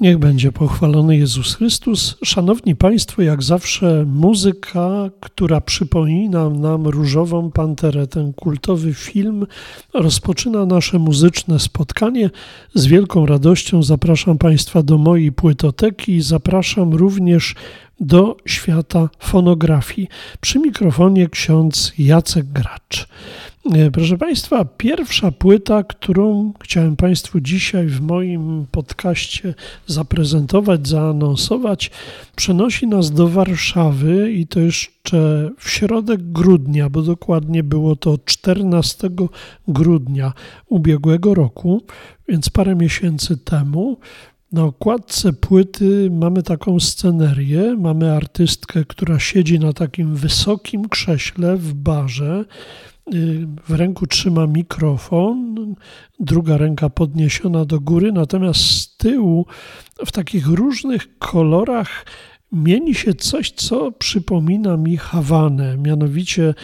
Niech będzie pochwalony Jezus Chrystus. Szanowni Państwo, jak zawsze muzyka, która przypomina nam Różową Panterę, ten kultowy film, rozpoczyna nasze muzyczne spotkanie. Z wielką radością zapraszam Państwa do mojej płytoteki zapraszam również do świata fonografii. Przy mikrofonie ksiądz Jacek Gracz. E, proszę Państwa, pierwsza płyta, którą chciałem Państwu dzisiaj w moim podcaście zaprezentować, zaanonsować, przenosi nas do Warszawy i to jeszcze w środek grudnia, bo dokładnie było to 14 grudnia ubiegłego roku, więc parę miesięcy temu. Na okładce płyty mamy taką scenerię. Mamy artystkę, która siedzi na takim wysokim krześle w barze. W ręku trzyma mikrofon, druga ręka podniesiona do góry, natomiast z tyłu w takich różnych kolorach mieni się coś, co przypomina mi Hawanę. Mianowicie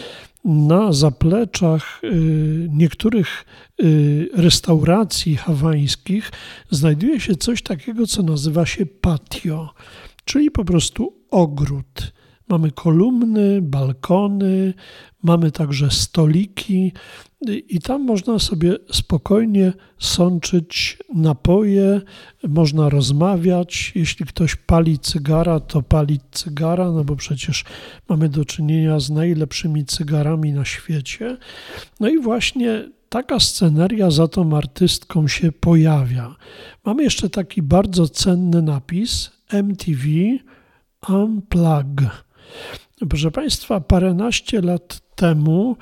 na zapleczach y, niektórych y, restauracji hawańskich znajduje się coś takiego, co nazywa się patio, czyli po prostu ogród. Mamy kolumny, balkony, mamy także stoliki i tam można sobie spokojnie sączyć napoje, można rozmawiać. Jeśli ktoś pali cygara, to palić cygara, no bo przecież mamy do czynienia z najlepszymi cygarami na świecie. No i właśnie taka sceneria za tą artystką się pojawia. Mamy jeszcze taki bardzo cenny napis MTV Unplug. Proszę Państwa, paręnaście lat temu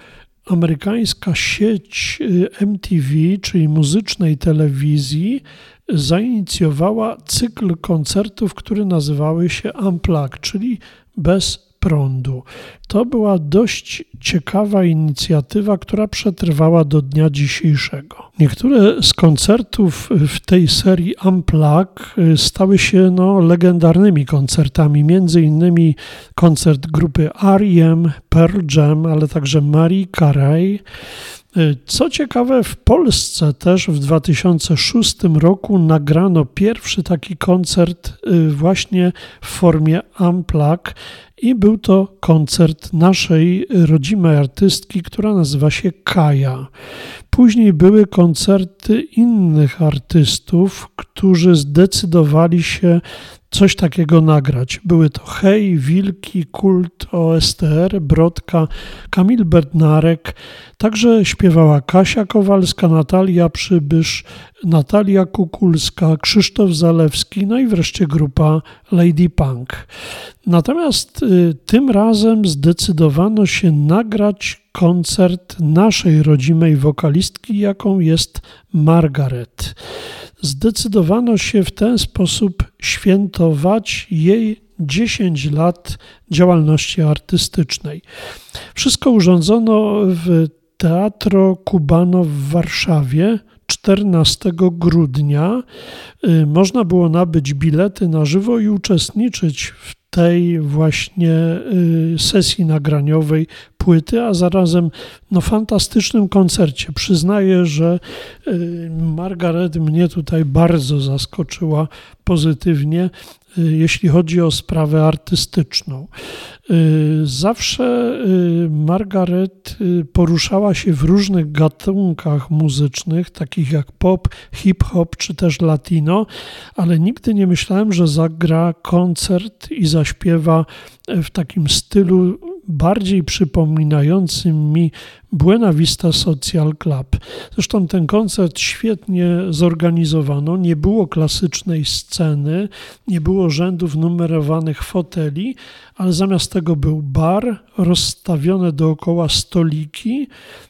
amerykańska sieć y, MTV, czyli muzycznej telewizji, zainicjowała cykl koncertów, które nazywały się Unplugged, czyli bez prądu. To była dość ciekawa inicjatywa, która przetrwała do dnia dzisiejszego. Niektóre z koncertów w tej serii Unplug stały się no, legendarnymi koncertami, między innymi koncert grupy R.E.M., Pearl Jam, ale także Marie Carey. Co ciekawe, w Polsce też w 2006 roku nagrano pierwszy taki koncert y, właśnie w formie Unplug i był to koncert naszej rodzimej artystki, która nazywa się Kaja. Później były koncerty innych artystów, którzy zdecydowali się coś takiego nagrać. Były to Hej, Wilki, Kult, OSTR, Brodka, Kamil Bednarek, także śpiewała Kasia Kowalska, Natalia Przybysz, Natalia Kukulska, Krzysztof Zalewski, no i wreszcie grupa Lady Punk. Natomiast y, tym razem zdecydowano się nagrać koncert naszej rodzimej wokalistki, jaką jest Margaret zdecydowano się w ten sposób świętować jej 10 lat działalności artystycznej. Wszystko urządzono w Teatro Cubano w Warszawie 14 grudnia. Y, można było nabyć bilety na żywo i uczestniczyć w tej właśnie y, sesji nagraniowej płyty, a zarazem no, fantastycznym koncercie. Przyznaję, że y, Margaret mnie tutaj bardzo zaskoczyła pozytywnie, jeśli chodzi o sprawę artystyczną. Zawsze Margaret poruszała się w różnych gatunkach muzycznych, takich jak pop, hip-hop czy też latino, ale nigdy nie myślałem, że zagra koncert i zaśpiewa w takim stylu bardziej przypominającym mi Buena Vista Social Club. Zresztą ten koncert świetnie zorganizowano. Nie było klasycznej sceny, nie było rzędów numerowanych foteli, ale zamiast tego był bar, rozstawione dookoła stoliki.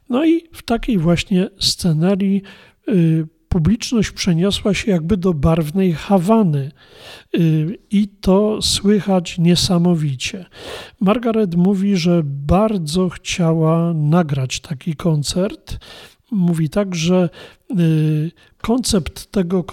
No i w takiej właśnie scenerii y, publiczność przeniosła się jakby do barwnej Hawany y, i to słychać niesamowicie. Margaret mówi, że bardzo chciała nagrać taki koncert. mówi tak, że y, koncept tego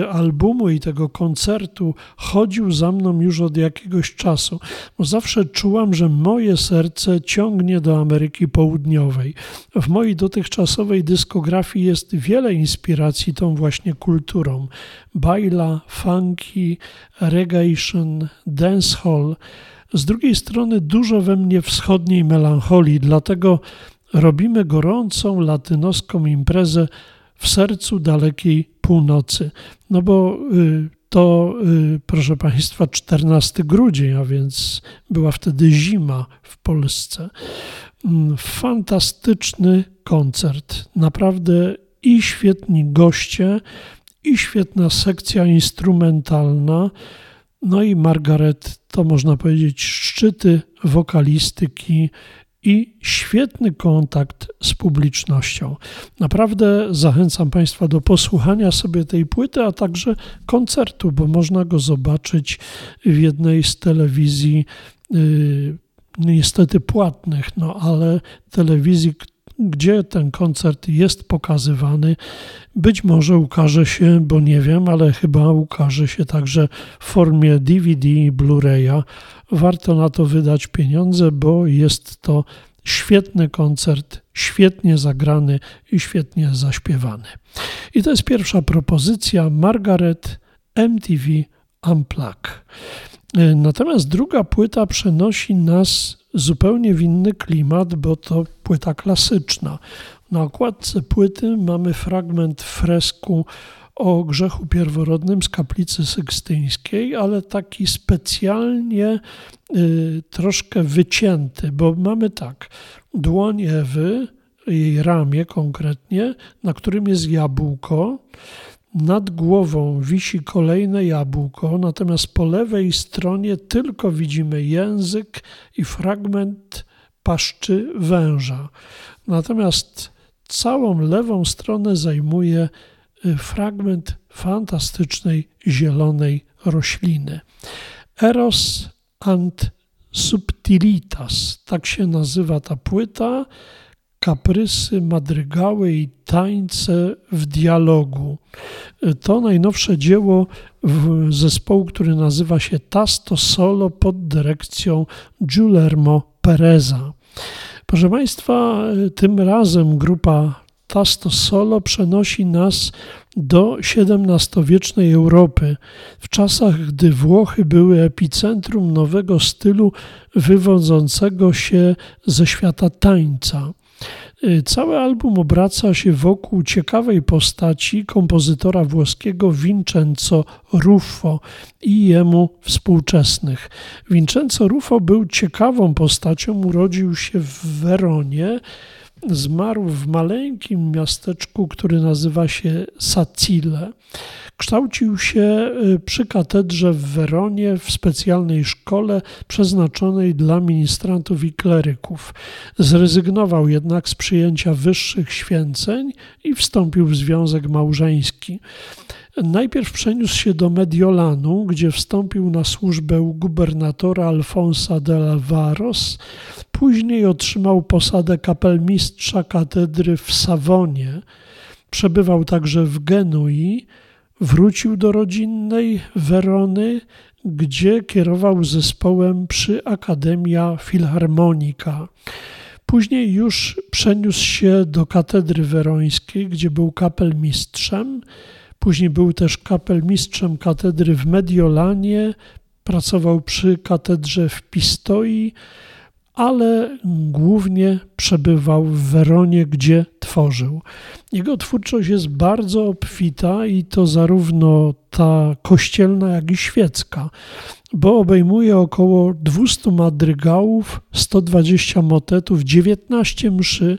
y, albumu i tego koncertu chodził za mną już od jakiegoś czasu, bo zawsze czułam, że moje serce ciągnie do Ameryki Południowej. W mojej dotychczasowej dyskografii jest wiele inspiracji tą właśnie kulturą. Baila, funky, reggaeton, dancehall. Z drugiej strony dużo we mnie wschodniej melancholii, dlatego robimy gorącą latynoską imprezę w sercu dalekiej północy. No bo y, to, y, proszę Państwa, 14 grudzień, a więc była wtedy zima w Polsce. Mm, fantastyczny koncert. Naprawdę i świetni goście, i świetna sekcja instrumentalna. No i Margaret to można powiedzieć szczyty wokalistyki i świetny kontakt z publicznością. Naprawdę zachęcam Państwa do posłuchania sobie tej płyty, a także koncertu, bo można go zobaczyć w jednej z telewizji, yy, niestety płatnych, no ale telewizji, gdzie ten koncert jest pokazywany. Być może ukaże się, bo nie wiem, ale chyba ukaże się także w formie DVD i Blu-raya. Warto na to wydać pieniądze, bo jest to świetny koncert, świetnie zagrany i świetnie zaśpiewany. I to jest pierwsza propozycja Margaret MTV Unplug. Natomiast druga płyta przenosi nas zupełnie w inny klimat, bo to płyta klasyczna. Na okładce płyty mamy fragment fresku o grzechu pierworodnym z kaplicy sykstyńskiej, ale taki specjalnie y, troszkę wycięty, bo mamy tak, dłoń Ewy, jej ramię konkretnie, na którym jest jabłko, nad głową wisi kolejne jabłko, natomiast po lewej stronie tylko widzimy język i fragment paszczy węża. Natomiast całą lewą stronę zajmuje y, fragment fantastycznej zielonej rośliny. Eros and subtilitas, tak się nazywa ta płyta kaprysy, madrygały i tańce w dialogu. To najnowsze dzieło zespołu, który nazywa się Tasto Solo pod dyrekcją Guillermo Pereza. Proszę Państwa, tym razem grupa Tasto Solo przenosi nas do XVII-wiecznej Europy, w czasach, gdy Włochy były epicentrum nowego stylu wywodzącego się ze świata tańca. Y, cały album obraca się wokół ciekawej postaci kompozytora włoskiego Vincenzo Ruffo i jemu współczesnych. Vincenzo Ruffo był ciekawą postacią, urodził się w Weronie, zmarł w maleńkim miasteczku, który nazywa się Sacile. Kształcił się y, przy katedrze w Weronie w specjalnej szkole przeznaczonej dla ministrantów i kleryków. Zrezygnował jednak z przyjęcia wyższych święceń i wstąpił w związek małżeński. Najpierw przeniósł się do Mediolanu, gdzie wstąpił na służbę u gubernatora Alfonsa de Alvaros. Później otrzymał posadę kapelmistrza katedry w Savonie. Przebywał także w Genui Wrócił do rodzinnej Werony, gdzie kierował zespołem przy Akademia Filharmonika. Później już przeniósł się do katedry werońskiej, gdzie był kapelmistrzem. Później był też kapelmistrzem katedry w Mediolanie, pracował przy katedrze w Pistoi, ale głównie przebywał w Weronie, gdzie tworzył. Jego twórczość jest bardzo obfita i to zarówno ta kościelna, jak i świecka, bo obejmuje około 200 madrygałów, 120 motetów, 19 mszy,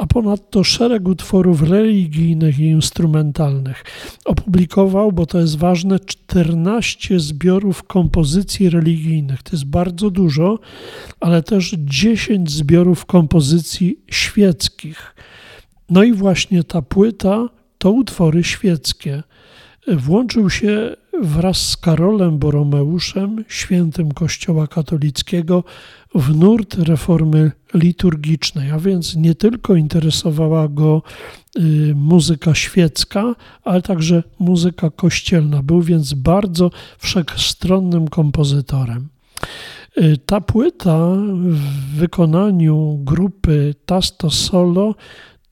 a ponadto szereg utworów religijnych i instrumentalnych. Opublikował, bo to jest ważne, 14 zbiorów kompozycji religijnych. To jest bardzo dużo, ale też 10 zbiorów kompozycji świeckich. No i właśnie ta płyta to utwory świeckie. włączył się wraz z Karolem Boromeuszem, świętym Kościoła katolickiego, w nurt reformy liturgicznej, a więc nie tylko interesowała go y, muzyka świecka, ale także muzyka kościelna. Był więc bardzo wszechstronnym kompozytorem. Y, ta płyta w wykonaniu grupy Tasto Solo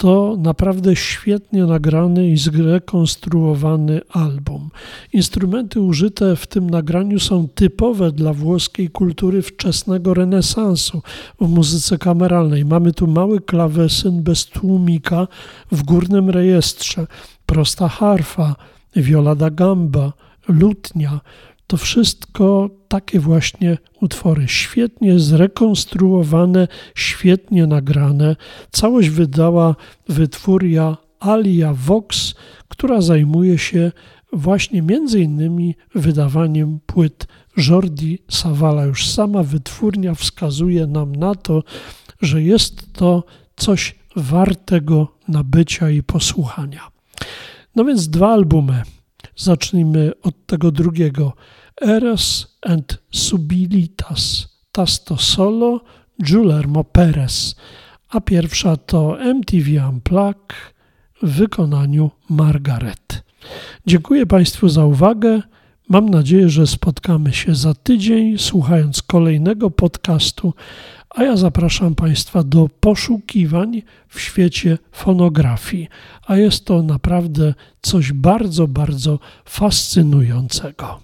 to naprawdę świetnie nagrany i zrekonstruowany album. Instrumenty użyte w tym nagraniu są typowe dla włoskiej kultury wczesnego renesansu w muzyce kameralnej. Mamy tu mały klawesyn bez tłumika w górnym rejestrze, prosta harfa, viola da gamba, lutnia, to wszystko takie właśnie utwory, świetnie zrekonstruowane, świetnie nagrane. Całość wydała wytwórnia Alia Vox, która zajmuje się właśnie między innymi wydawaniem płyt Jordi Savala. Już sama wytwórnia wskazuje nam na to, że jest to coś wartego nabycia i posłuchania. No więc dwa albumy. Zacznijmy od tego drugiego. Eros and Subilitas, Tasto Solo, Guillermo Perez, a pierwsza to MTV Unplugged w wykonaniu Margaret. Dziękuję Państwu za uwagę. Mam nadzieję, że spotkamy się za tydzień, słuchając kolejnego podcastu, a ja zapraszam Państwa do poszukiwań w świecie fonografii, a jest to naprawdę coś bardzo, bardzo fascynującego.